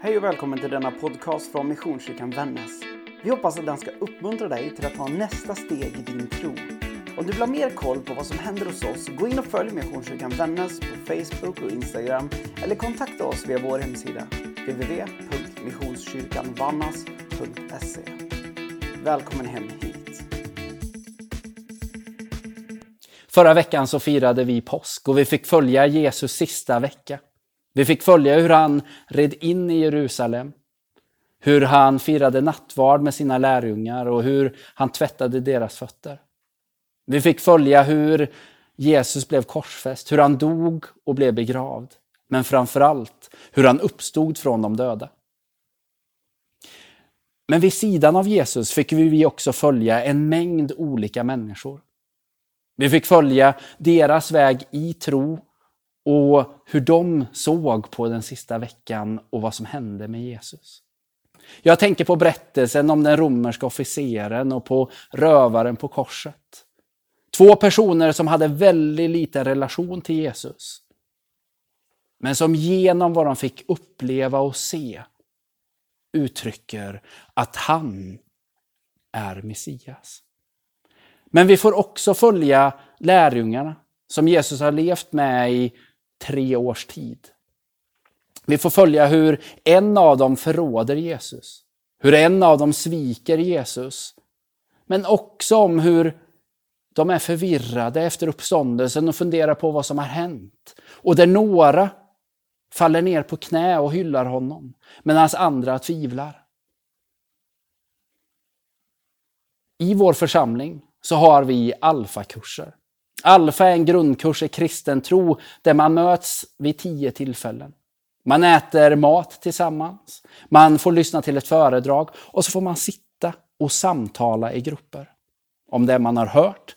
Hej och välkommen till denna podcast från Missionskyrkan Vännäs. Vi hoppas att den ska uppmuntra dig till att ta nästa steg i din tro. Om du vill ha mer koll på vad som händer hos oss, gå in och följ Missionskyrkan Vännäs på Facebook och Instagram eller kontakta oss via vår hemsida www.missionskyrkanvannas.se. Välkommen hem hit. Förra veckan så firade vi påsk och vi fick följa Jesus sista vecka. Vi fick följa hur han red in i Jerusalem, hur han firade nattvard med sina lärjungar och hur han tvättade deras fötter. Vi fick följa hur Jesus blev korsfäst, hur han dog och blev begravd. Men framför allt hur han uppstod från de döda. Men vid sidan av Jesus fick vi också följa en mängd olika människor. Vi fick följa deras väg i tro och hur de såg på den sista veckan och vad som hände med Jesus. Jag tänker på berättelsen om den romerska officeren och på rövaren på korset. Två personer som hade väldigt liten relation till Jesus. Men som genom vad de fick uppleva och se uttrycker att han är Messias. Men vi får också följa lärjungarna som Jesus har levt med i tre års tid. Vi får följa hur en av dem förråder Jesus, hur en av dem sviker Jesus, men också om hur de är förvirrade efter uppståndelsen och funderar på vad som har hänt. Och där några faller ner på knä och hyllar honom, medan andra tvivlar. I vår församling så har vi alfakurser. Alfa är en grundkurs i kristen tro där man möts vid tio tillfällen. Man äter mat tillsammans, man får lyssna till ett föredrag och så får man sitta och samtala i grupper. Om det man har hört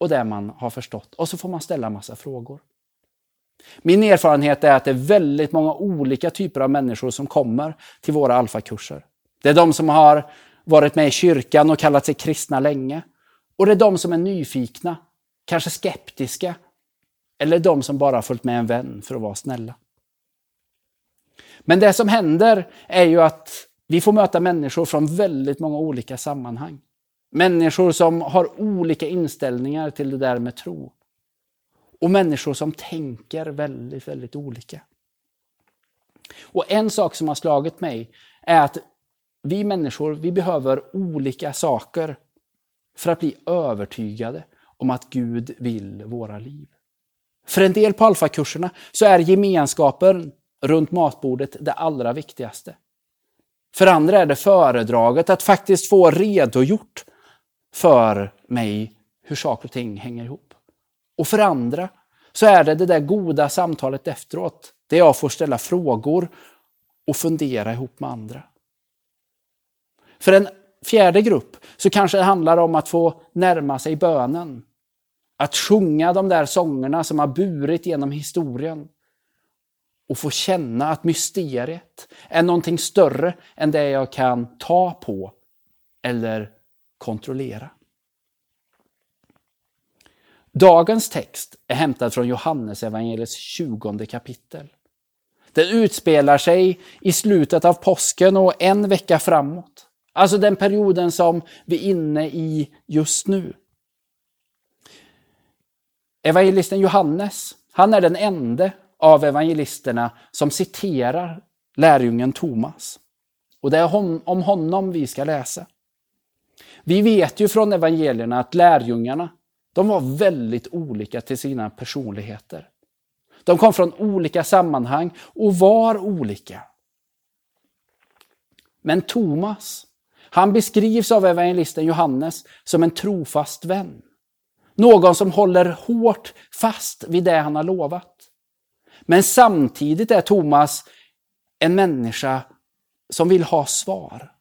och det man har förstått. Och så får man ställa massa frågor. Min erfarenhet är att det är väldigt många olika typer av människor som kommer till våra alfakurser. Det är de som har varit med i kyrkan och kallat sig kristna länge. Och det är de som är nyfikna kanske skeptiska, eller de som bara följt med en vän för att vara snälla. Men det som händer är ju att vi får möta människor från väldigt många olika sammanhang. Människor som har olika inställningar till det där med tro. Och människor som tänker väldigt, väldigt olika. Och en sak som har slagit mig är att vi människor, vi behöver olika saker för att bli övertygade om att Gud vill våra liv. För en del på alfakurserna så är gemenskapen runt matbordet det allra viktigaste. För andra är det föredraget, att faktiskt få redogjort för mig hur saker och ting hänger ihop. Och för andra så är det det där goda samtalet efteråt, där jag får ställa frågor och fundera ihop med andra. För en fjärde grupp så kanske det handlar om att få närma sig bönen. Att sjunga de där sångerna som har burit genom historien. Och få känna att mysteriet är någonting större än det jag kan ta på eller kontrollera. Dagens text är hämtad från Johannes evangeliets 20 kapitel. Den utspelar sig i slutet av påsken och en vecka framåt. Alltså den perioden som vi är inne i just nu. Evangelisten Johannes, han är den enda av evangelisterna som citerar lärjungen Thomas. Och det är om honom vi ska läsa. Vi vet ju från evangelierna att lärjungarna, de var väldigt olika till sina personligheter. De kom från olika sammanhang och var olika. Men Thomas, han beskrivs av evangelisten Johannes som en trofast vän. Någon som håller hårt fast vid det han har lovat. Men samtidigt är Thomas en människa som vill ha svar.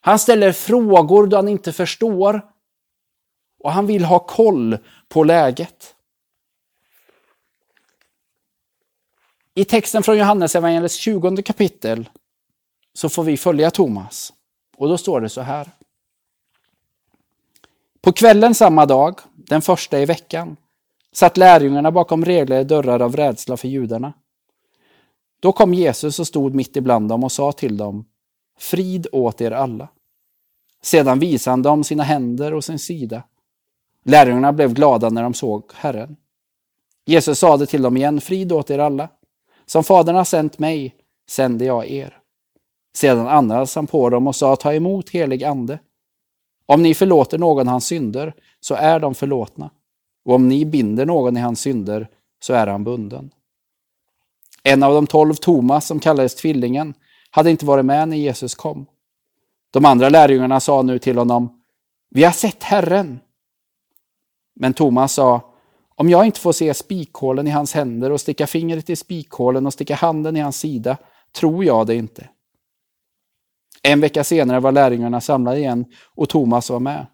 Han ställer frågor då han inte förstår och han vill ha koll på läget. I texten från Johannes evangeliets 20 kapitel så får vi följa Thomas. Och då står det så här. På kvällen samma dag, den första i veckan, satt lärjungarna bakom reglade dörrar av rädsla för judarna. Då kom Jesus och stod mitt ibland dem och sa till dem, Frid åt er alla. Sedan visade han dem sina händer och sin sida. Lärjungarna blev glada när de såg Herren. Jesus sade till dem igen, Frid åt er alla. Som Fadern har sänt mig sände jag er. Sedan andades han på dem och sa, ta emot helig ande. Om ni förlåter någon hans synder så är de förlåtna. Och om ni binder någon i hans synder så är han bunden. En av de tolv, Thomas, som kallades Tvillingen, hade inte varit med när Jesus kom. De andra lärjungarna sa nu till honom, vi har sett Herren. Men Thomas sa, om jag inte får se spikhålen i hans händer och sticka fingret i spikhålen och sticka handen i hans sida, tror jag det inte. En vecka senare var lärjungarna samlade igen och Thomas var med.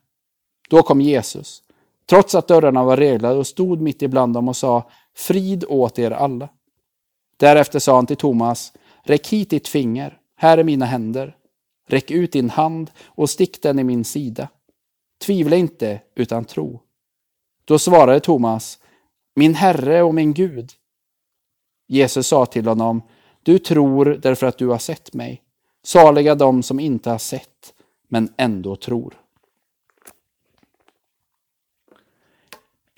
Då kom Jesus, trots att dörrarna var reglade och stod mitt ibland dem och sa Frid åt er alla. Därefter sa han till Thomas Räck hit ditt finger, här är mina händer. Räck ut din hand och stick den i min sida. Tvivla inte, utan tro. Då svarade Thomas Min Herre och min Gud. Jesus sa till honom Du tror därför att du har sett mig. Saliga de som inte har sett, men ändå tror.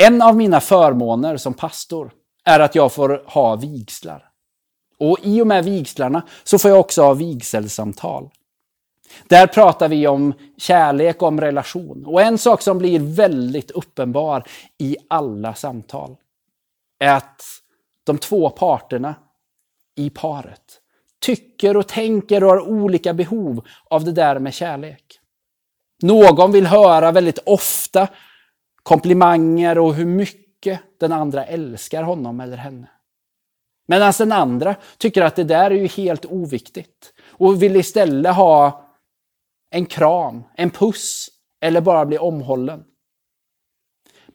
En av mina förmåner som pastor är att jag får ha vigslar. Och i och med vigslarna så får jag också ha vigselsamtal. Där pratar vi om kärlek och om relation. Och en sak som blir väldigt uppenbar i alla samtal är att de två parterna i paret tycker och tänker och har olika behov av det där med kärlek. Någon vill höra väldigt ofta komplimanger och hur mycket den andra älskar honom eller henne. Medan den andra tycker att det där är ju helt oviktigt och vill istället ha en kram, en puss eller bara bli omhållen.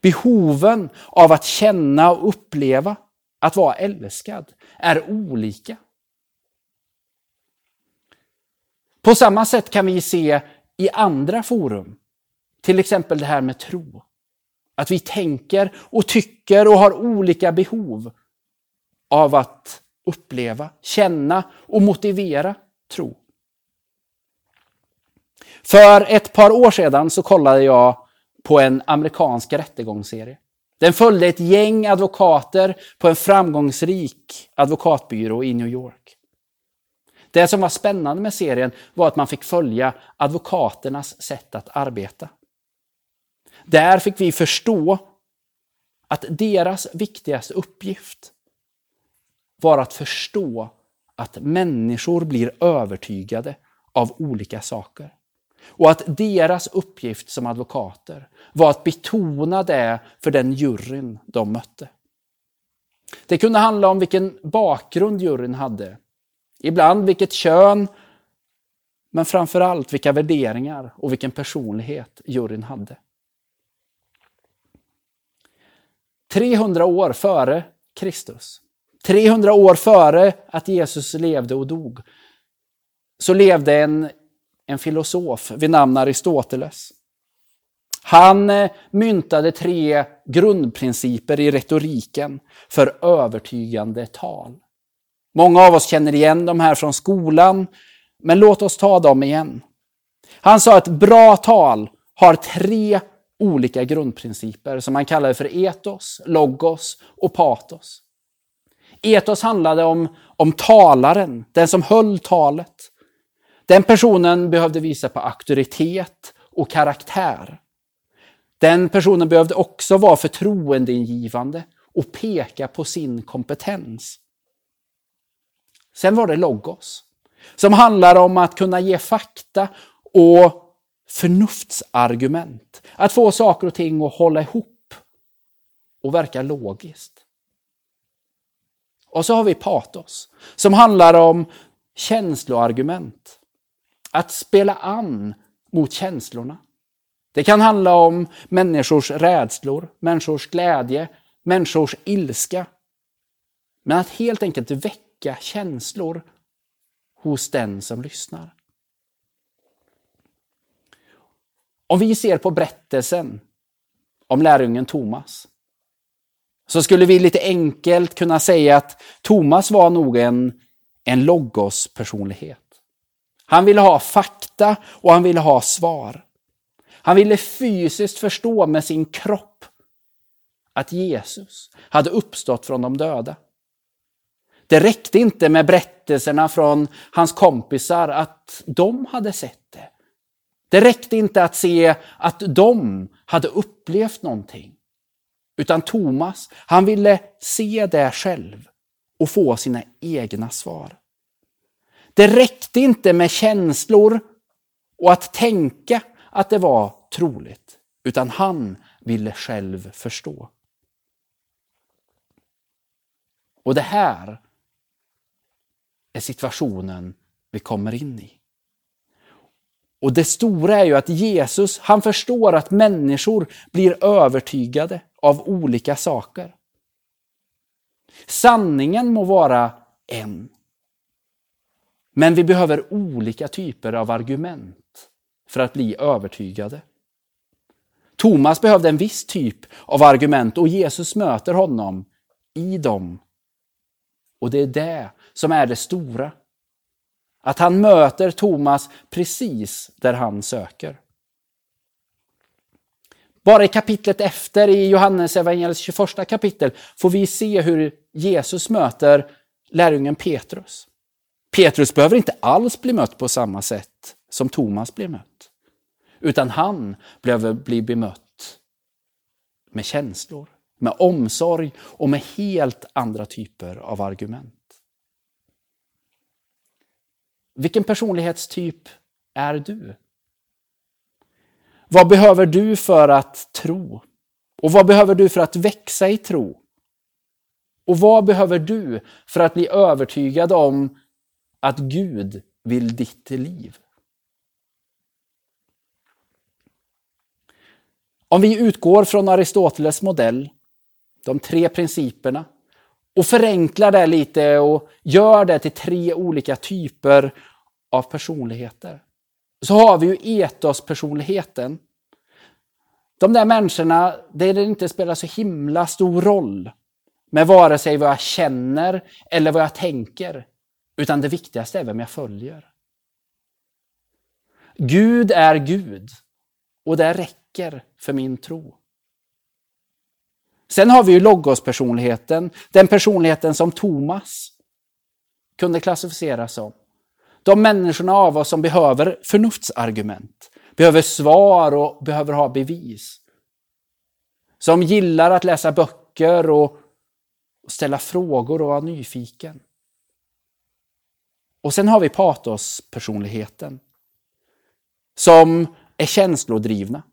Behoven av att känna och uppleva att vara älskad är olika. På samma sätt kan vi se i andra forum, till exempel det här med tro. Att vi tänker och tycker och har olika behov av att uppleva, känna och motivera tro. För ett par år sedan så kollade jag på en amerikansk rättegångsserie. Den följde ett gäng advokater på en framgångsrik advokatbyrå i New York. Det som var spännande med serien var att man fick följa advokaternas sätt att arbeta. Där fick vi förstå att deras viktigaste uppgift var att förstå att människor blir övertygade av olika saker. Och att deras uppgift som advokater var att betona det för den juryn de mötte. Det kunde handla om vilken bakgrund juryn hade. Ibland vilket kön, men framför allt vilka värderingar och vilken personlighet juryn hade. 300 år före Kristus, 300 år före att Jesus levde och dog, så levde en, en filosof vid namn Aristoteles. Han eh, myntade tre grundprinciper i retoriken för övertygande tal. Många av oss känner igen de här från skolan, men låt oss ta dem igen. Han sa att bra tal har tre olika grundprinciper som man kallade för etos, logos och patos. Etos handlade om, om talaren, den som höll talet. Den personen behövde visa på auktoritet och karaktär. Den personen behövde också vara förtroendeingivande och peka på sin kompetens. Sen var det logos, som handlar om att kunna ge fakta och förnuftsargument. Att få saker och ting att hålla ihop och verka logiskt. Och så har vi patos, som handlar om känsloargument. Att spela an mot känslorna. Det kan handla om människors rädslor, människors glädje, människors ilska. Men att helt enkelt väcka känslor hos den som lyssnar. Om vi ser på berättelsen om lärjungen Thomas så skulle vi lite enkelt kunna säga att Thomas var nog en, en logos-personlighet. Han ville ha fakta och han ville ha svar. Han ville fysiskt förstå med sin kropp att Jesus hade uppstått från de döda. Det räckte inte med berättelserna från hans kompisar att de hade sett det. Räckte inte att se att de hade upplevt någonting. Utan Thomas, han ville se det själv och få sina egna svar. Det räckte inte med känslor och att tänka att det var troligt, utan han ville själv förstå. Och det här är situationen vi kommer in i. Och det stora är ju att Jesus, han förstår att människor blir övertygade av olika saker. Sanningen må vara en. Men vi behöver olika typer av argument för att bli övertygade. Thomas behövde en viss typ av argument och Jesus möter honom i dem. Och det är det som är det stora. Att han möter Thomas precis där han söker. Bara i kapitlet efter, i Johannes evangeliets 21 kapitel, får vi se hur Jesus möter lärjungen Petrus. Petrus behöver inte alls bli mött på samma sätt som Thomas blev mött. Utan han behöver bli bemött med känslor, med omsorg och med helt andra typer av argument. Vilken personlighetstyp är du? Vad behöver du för att tro? Och vad behöver du för att växa i tro? Och vad behöver du för att bli övertygad om att Gud vill ditt liv? Om vi utgår från Aristoteles modell, de tre principerna, och förenklar det lite och gör det till tre olika typer av personligheter. Så har vi ju etospersonligheten. De där människorna där det inte spelar så himla stor roll med vare sig vad jag känner eller vad jag tänker. Utan det viktigaste är vem jag följer. Gud är Gud och det räcker för min tro. Sen har vi ju logos-personligheten, den personligheten som Thomas kunde klassificeras som. De människorna av oss som behöver förnuftsargument, behöver svar och behöver ha bevis. Som gillar att läsa böcker och ställa frågor och vara nyfiken. Och sen har vi patos-personligheten. Som är känslodrivna.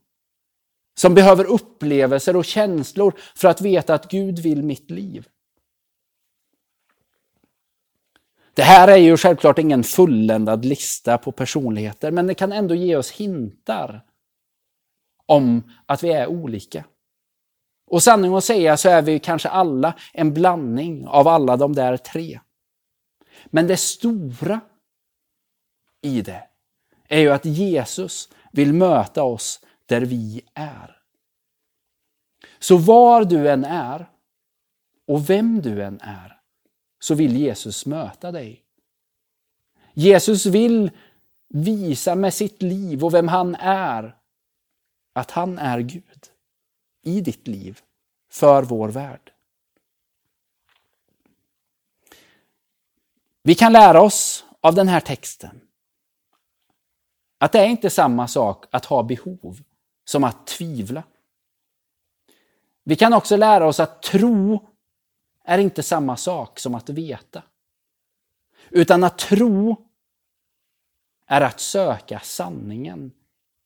Som behöver upplevelser och känslor för att veta att Gud vill mitt liv. Det här är ju självklart ingen fulländad lista på personligheter, men det kan ändå ge oss hintar om att vi är olika. Och sanning att säga så är vi kanske alla en blandning av alla de där tre. Men det stora i det är ju att Jesus vill möta oss där vi är. Så var du än är och vem du än är så vill Jesus möta dig. Jesus vill visa med sitt liv och vem han är att han är Gud i ditt liv, för vår värld. Vi kan lära oss av den här texten att det är inte samma sak att ha behov som att tvivla. Vi kan också lära oss att tro är inte samma sak som att veta. Utan att tro är att söka sanningen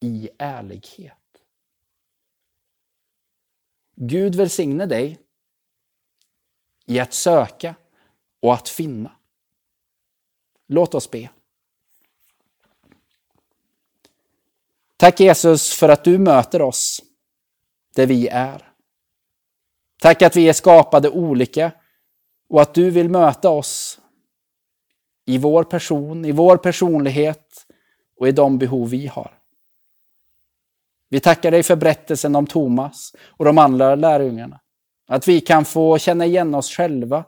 i ärlighet. Gud välsigne dig i att söka och att finna. Låt oss be. Tack Jesus för att du möter oss där vi är. Tack att vi är skapade olika och att du vill möta oss i vår person, i vår personlighet och i de behov vi har. Vi tackar dig för berättelsen om Thomas och de andra lärjungarna. Att vi kan få känna igen oss själva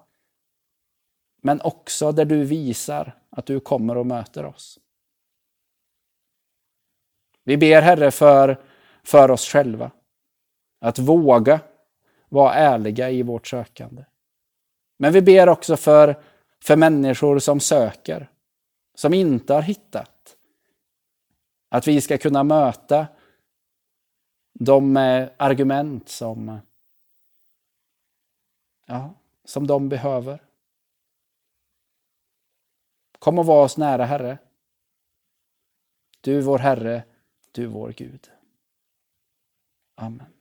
men också där du visar att du kommer och möter oss. Vi ber Herre för, för oss själva, att våga vara ärliga i vårt sökande. Men vi ber också för, för människor som söker, som inte har hittat. Att vi ska kunna möta de argument som, ja, som de behöver. Kom och var oss nära, Herre. Du vår Herre, du vår Gud. Amen.